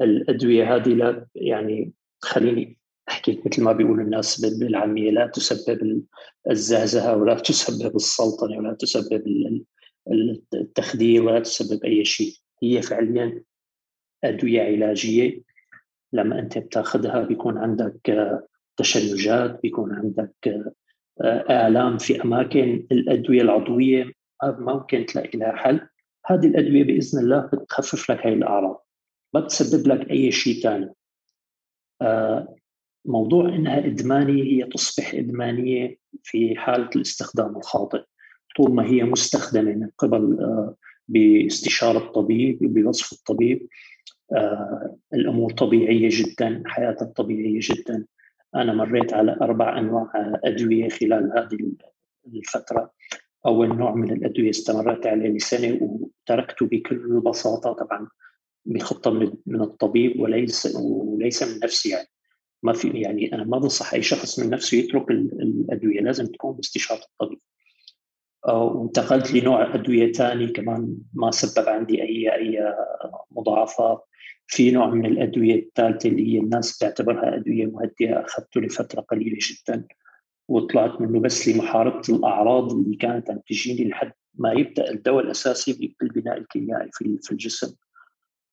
الأدوية هذه لا يعني خليني أحكي مثل ما بيقولوا الناس بالعامية لا تسبب الزهزهة ولا تسبب السلطنة ولا تسبب التخدير ولا تسبب أي شيء. هي فعليا أدوية علاجية. لما أنت بتاخذها بيكون عندك تشنجات بيكون عندك آلام في أماكن الأدوية العضوية ممكن تلاقي لها حل. هذه الأدوية بإذن الله بتخفف لك هاي الأعراض. ما بتسبب لك أي شيء ثاني موضوع إنها إدمانية هي تصبح إدمانية في حالة الاستخدام الخاطئ. طول ما هي مستخدمة من قبل باستشارة الطبيب بوصف الطبيب آه، الأمور طبيعية جدا حياتك طبيعيه جدا. أنا مريت على أربع أنواع أدوية خلال هذه الفترة. أول نوع من الأدوية استمرت عليه لسنة وتركته بكل بساطة طبعا بخطة من الطبيب وليس وليس من نفسي يعني. ما في يعني أنا ما بنصح أي شخص من نفسه يترك الأدوية لازم تكون باستشارة الطبيب. وانتقلت لنوع أدوية ثاني كمان ما سبب عندي اي أي مضاعفات في نوع من الأدوية الثالثة اللي هي الناس بتعتبرها أدوية مهدئة أخذته لفترة قليلة جدا وطلعت منه بس لمحاربة الأعراض اللي كانت عم تجيني لحد ما يبدأ الدواء الأساسي بالبناء الكيميائي في في الجسم.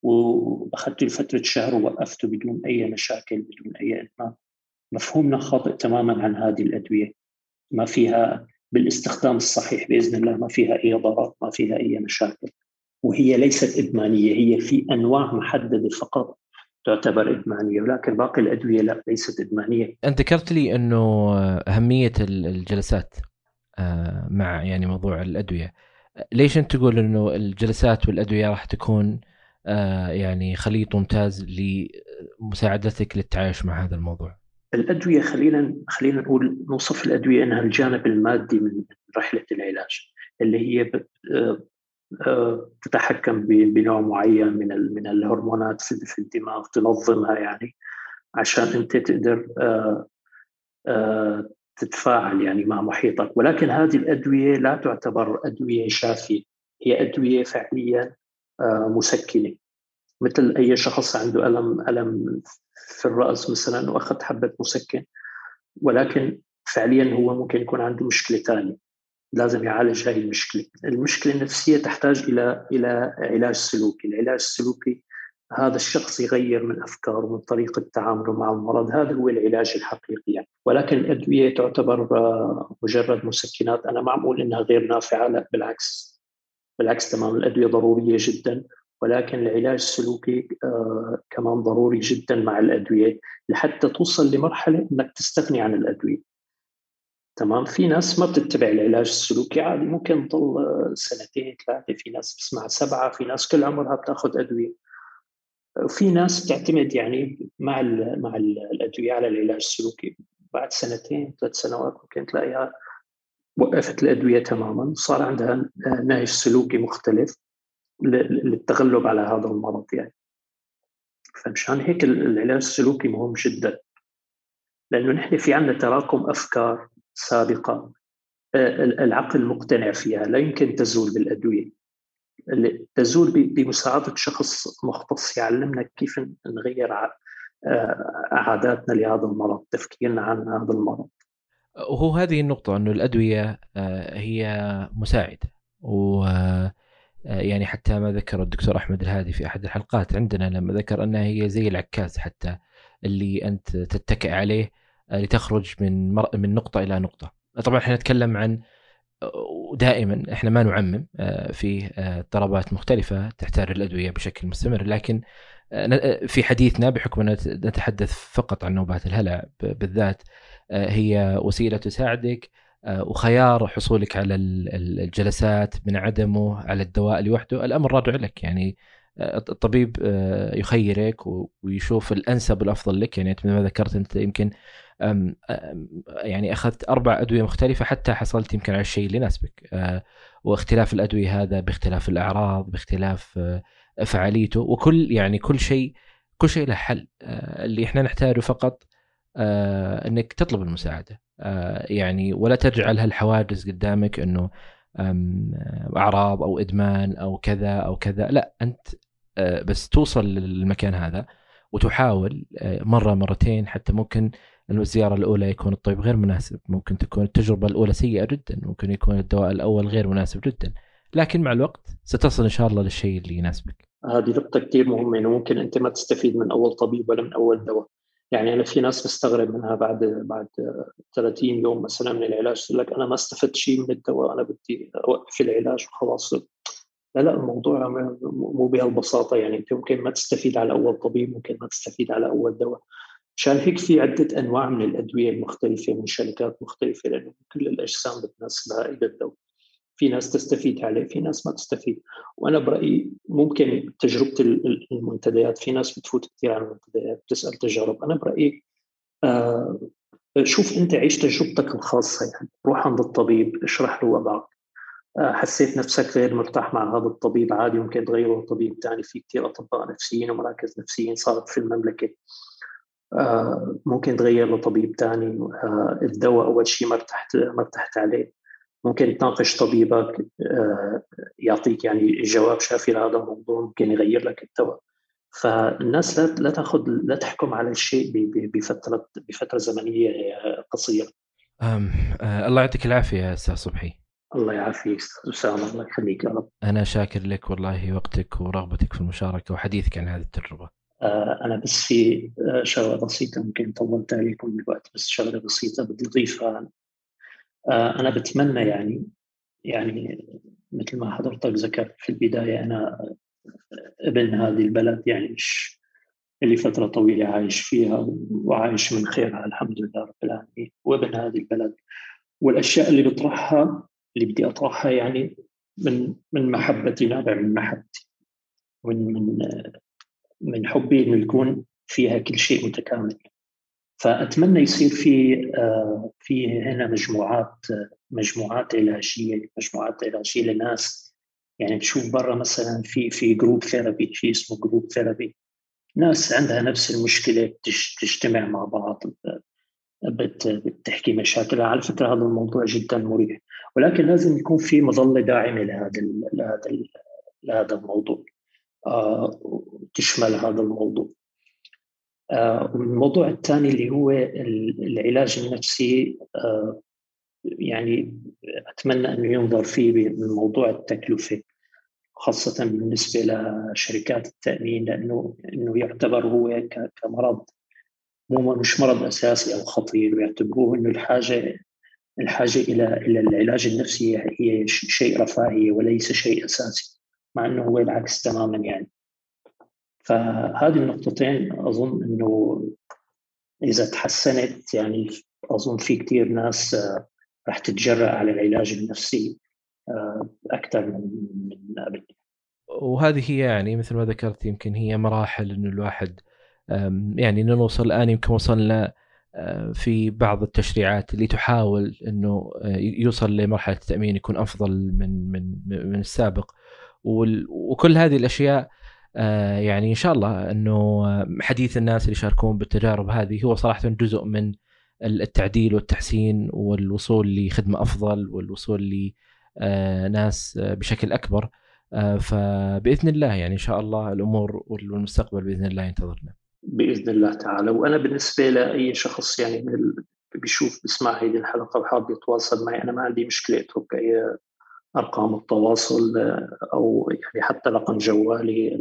وأخذت لفترة شهر ووقفته بدون أي مشاكل بدون أي ادمان مفهومنا خاطئ تماما عن هذه الأدوية ما فيها بالاستخدام الصحيح بإذن الله ما فيها أي ضرر ما فيها أي مشاكل وهي ليست إدمانية هي في أنواع محددة فقط تعتبر إدمانية ولكن باقي الأدوية لا ليست إدمانية. أنت ذكرت لي إنه أهمية الجلسات آه، مع يعني موضوع الأدوية. ليش أنت تقول إنه الجلسات والأدوية راح تكون يعني خليط ممتاز لمساعدتك للتعايش مع هذا الموضوع؟ الأدوية خلينا خلينا نقول نوصف الأدوية أنها الجانب المادي من رحلة العلاج اللي هي آه، تتحكم بنوع معين من من الهرمونات في الدماغ تنظمها يعني عشان أنت تقدر آه، آه، تتفاعل يعني مع محيطك ولكن هذه الأدوية لا تعتبر أدوية شافية هي أدوية فعليا مسكنة. مثل أي شخص عنده ألم ألم في الرأس مثلا وأخذ حبة مسكن ولكن فعليا هو ممكن يكون عنده مشكلة ثانية لازم يعالج هذه المشكلة، المشكلة النفسية تحتاج إلى إلى علاج سلوكي، العلاج السلوكي هذا الشخص يغير من افكاره ومن طريقة تعامله مع المرض، هذا هو العلاج الحقيقي يعني. ولكن الادويه تعتبر آه، مجرد مسكنات، أنا ما عم أقول إنها غير نافعة لا بالعكس. بالعكس تمام الأدوية ضرورية جدا ولكن العلاج السلوكي آه كمان ضروري جدا مع الأدوية لحتى توصل لمرحلة إنك تستغني عن الأدوية. تمام؟ في ناس ما بتتبع العلاج السلوكي عادي ممكن تضل سنتين ثلاثة في ناس بسمع سبعة في ناس كل عمرها بتاخذ أدوية. وفي ناس بتعتمد يعني مع ال مع الأدوية على العلاج السلوكي. بعد سنتين ثلاث سنوات ممكن تلاقيها وقفت الأدوية تماما. صار عندها نهج سلوكي مختلف للتغلب على هذا المرض يعني. فمشان هيك العلاج السلوكي مهم جدا. لأنه نحن في عندنا تراكم أفكار سابقة آه، العقل مقتنع فيها لا يمكن تزول بالأدوية. تزول بمساعدة شخص مختص يعلمنا كيف نغير عاداتنا لهذا المرض تفكيرنا عن هذا المرض. وهو هذه النقطة أنه الأدوية هي مساعدة. و يعني حتى ما ذكر الدكتور أحمد الهادي في أحد الحلقات عندنا لما ذكر أنها هي زي العكاز حتى اللي أنت تتكئ عليه لتخرج من مر... من نقطة إلى نقطة. طبعا إحنا نتكلم عن ودائما إحنا ما نعمم في اضطرابات مختلفة تحتاج الأدوية بشكل مستمر. لكن في حديثنا بحكم أن نتحدث فقط عن نوبات الهلع بالذات هي وسيلة تساعدك وخيار حصولك على الجلسات من عدمه على الدواء لوحده. الأمر راجع لك يعني الطبيب يخيرك ويشوف الأنسب والأفضل لك. يعني مثل ما ذكرت أنت يمكن يعني أخذت أربع أدوية مختلفة حتى حصلت يمكن على الشيء اللي يناسبك واختلاف الأدوية هذا باختلاف الأعراض باختلاف فعاليته. وكل يعني كل شيء كل شيء له حل. اللي إحنا نحتاجه فقط إنك تطلب المساعدة. يعني ولا تجعل هالحواجز قدامك إنه أعراض أو إدمان أو كذا أو كذا. لا أنت بس توصل للمكان هذا وتحاول مرة مرتين حتى ممكن الزيارة الأولى يكون الطبيب غير مناسب. ممكن تكون التجربة الأولى سيئة جدا ممكن يكون الدواء الأول غير مناسب جدا. لكن مع الوقت ستصل إن شاء الله للشيء اللي يناسبك. هذه نقطة كثير مهمة إنه ممكن أنت ما تستفيد من أول طبيب ولا من أول دواء. يعني أنا في ناس بستغرب منها بعد بعد 30 يوم مثلا من العلاج تقول لك أنا ما استفدت شيء من الدواء أنا بدي أوقف العلاج وخلاص. لا لا الموضوع مو بهالبساطة يعني. أنت ممكن ما تستفيد على أول طبيب ممكن ما تستفيد على أول دواء. عشان هيك في عدة أنواع من الأدوية المختلفة من شركات مختلفة لأنه كل الأجسام بتناسبها إلى الدواء. في ناس تستفيد عليه في ناس ما تستفيد. وأنا برأيي ممكن تجربة المنتديات في ناس بتفوت كثير على المنتديات بتسأل تجارب. أنا برأيي آه شوف أنت عيش تجربتك الخاصة يعني. روح عند الطبيب اشرح له وضعك. آه حسيت نفسك غير مرتاح مع هذا الطبيب عادي ممكن تغيره لطبيب ثاني في كثير أطباء نفسيين ومراكز نفسيين صارت في المملكة. آه ممكن تغير لطبيب ثاني الدواء أول شيء ما ارتحت ما ارتحت عليه. ممكن تناقش طبيبك آه يعطيك يعني جواب شافي لهذا الموضوع ممكن يغير لك الدواء فالناس لا لا تاخذ لا تحكم على الشيء بفترة بفترة زمنية قصيرة. أم أه الله يعطيك العافية يا أستاذ صبحي. الله يعافيك أستاذ اسامه الله يخليك يا رب. أنا شاكر لك والله وقتك ورغبتك في المشاركة وحديثك عن هذه التجربة. أنا بس في شغلة بسيطة ممكن طولت عليكم الوقت بس شغلة بسيطة بدي أضيفها أنا بتمنى يعني يعني مثل ما حضرتك ذكرت في البداية أنا ابن هذه البلد يعني اللي فترة طويلة عايش فيها وعايش من خيرها الحمد لله رب العالمين. وابن هذه البلد. والأشياء اللي بطرحها اللي بدي أطرحها يعني من من محبتي نابع من محبتي. من من من حبي إنه يكون فيها كل شيء متكامل. فأتمنى يصير في في هنا مجموعات مجموعات علاجية مجموعات علاجية لناس. يعني تشوف برا مثلا في في group therapy شيء اسمه group therapy ناس عندها نفس المشكلة تجتمع مع بعض بتحكي مشاكلها على فكرة هذا الموضوع جدا مريح. ولكن لازم يكون في مظلة داعمة لهذا لهذا لهذا الموضوع. تشمل هذا الموضوع. الموضوع الثاني اللي هو العلاج النفسي يعني أتمنى أن ينظر فيه من موضوع التكلفة خاصة بالنسبة لشركات التأمين لأنه إنه يعتبر هو كمرض مو مش مرض أساسي أو خطير ويعتبروه إنه الحاجة الحاجة إلى إلى العلاج النفسي هي شيء رفاهي وليس شيء أساسي مع إنه هو العكس تماما يعني. فهذه النقطتين أظن إنه إذا تحسنت يعني أظن في كثير ناس راح تتجرأ على العلاج النفسي أكثر من من قبل. وهذه هي يعني مثل ما ذكرت يمكن هي مراحل إنه الواحد يعني نوصل الآن يمكن وصلنا في بعض التشريعات اللي تحاول إنه يوصل لمرحلة التأمين يكون أفضل من من من السابق. وكل هذه الأشياء يعني إن شاء الله إنه حديث الناس اللي يشاركون بالتجارب هذه هو صراحة جزء من التعديل والتحسين والوصول لخدمة أفضل والوصول لناس بشكل أكبر آه، فبإذن الله يعني إن شاء الله الأمور والمستقبل بإذن الله ينتظرنا. بإذن الله تعالى وأنا بالنسبة لأي شخص يعني من. بيشوف بيسمع هذه الحلقة وحابب يتواصل معي أنا ما عندي مشكلة أترك أي أرقام التواصل آه، أو يعني حتى رقم جوالي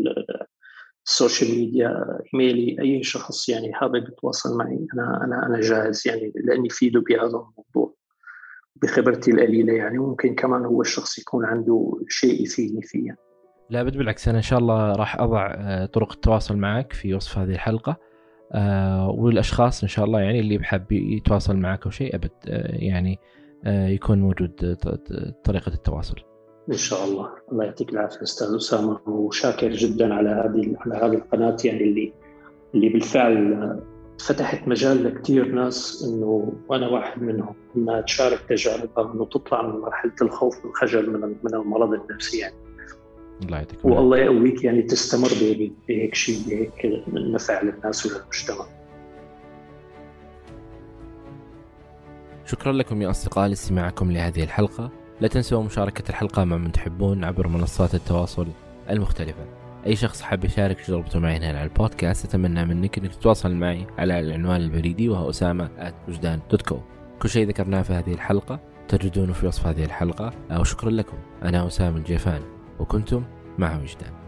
ال social media إيميلي أي شخص يعني حابب يتواصل معي أنا أنا أنا جاهز يعني لأني فيده بهذا الموضوع بخبرتي القليلة يعني ممكن كمان هو الشخص يكون عنده شيء يفيدني فيه. لا بد بالعكس أنا إن شاء الله راح أضع آه، طرق التواصل معك في وصف هذه الحلقة آه، والأشخاص إن شاء الله يعني اللي بحب يتواصل معك أو شيء أبد يعني يكون موجود طريقة التواصل. إن شاء الله الله يعطيك العافية أستاذ أسامة وشاكر جدا على هذه على هذه القناة يعني اللي اللي بالفعل فتحت مجال لكثير ناس إنه وأنا واحد منهم إنها تشارك تجاربها إنه تطلع من مرحلة الخوف والخجل من من المرض النفسي يعني. الله يعطيك والله يقويك يعني تستمر بهيك شيء بهيك نفع للناس وللمجتمع. شكرا لكم يا أصدقاء لاستماعكم لهذه الحلقة. لا تنسوا مشاركة الحلقة مع من تحبون عبر منصات التواصل المختلفة. أي شخص حاب يشارك تجربته معي هنا على البودكاست أتمنى منك أنك تتواصل معي على العنوان البريدي وهو أسامة وجدان كل شيء ذكرناه في هذه الحلقة تجدونه في وصف هذه الحلقة. وشكرا لكم. أنا أسامة الجيفان وكنتم مع وجدان.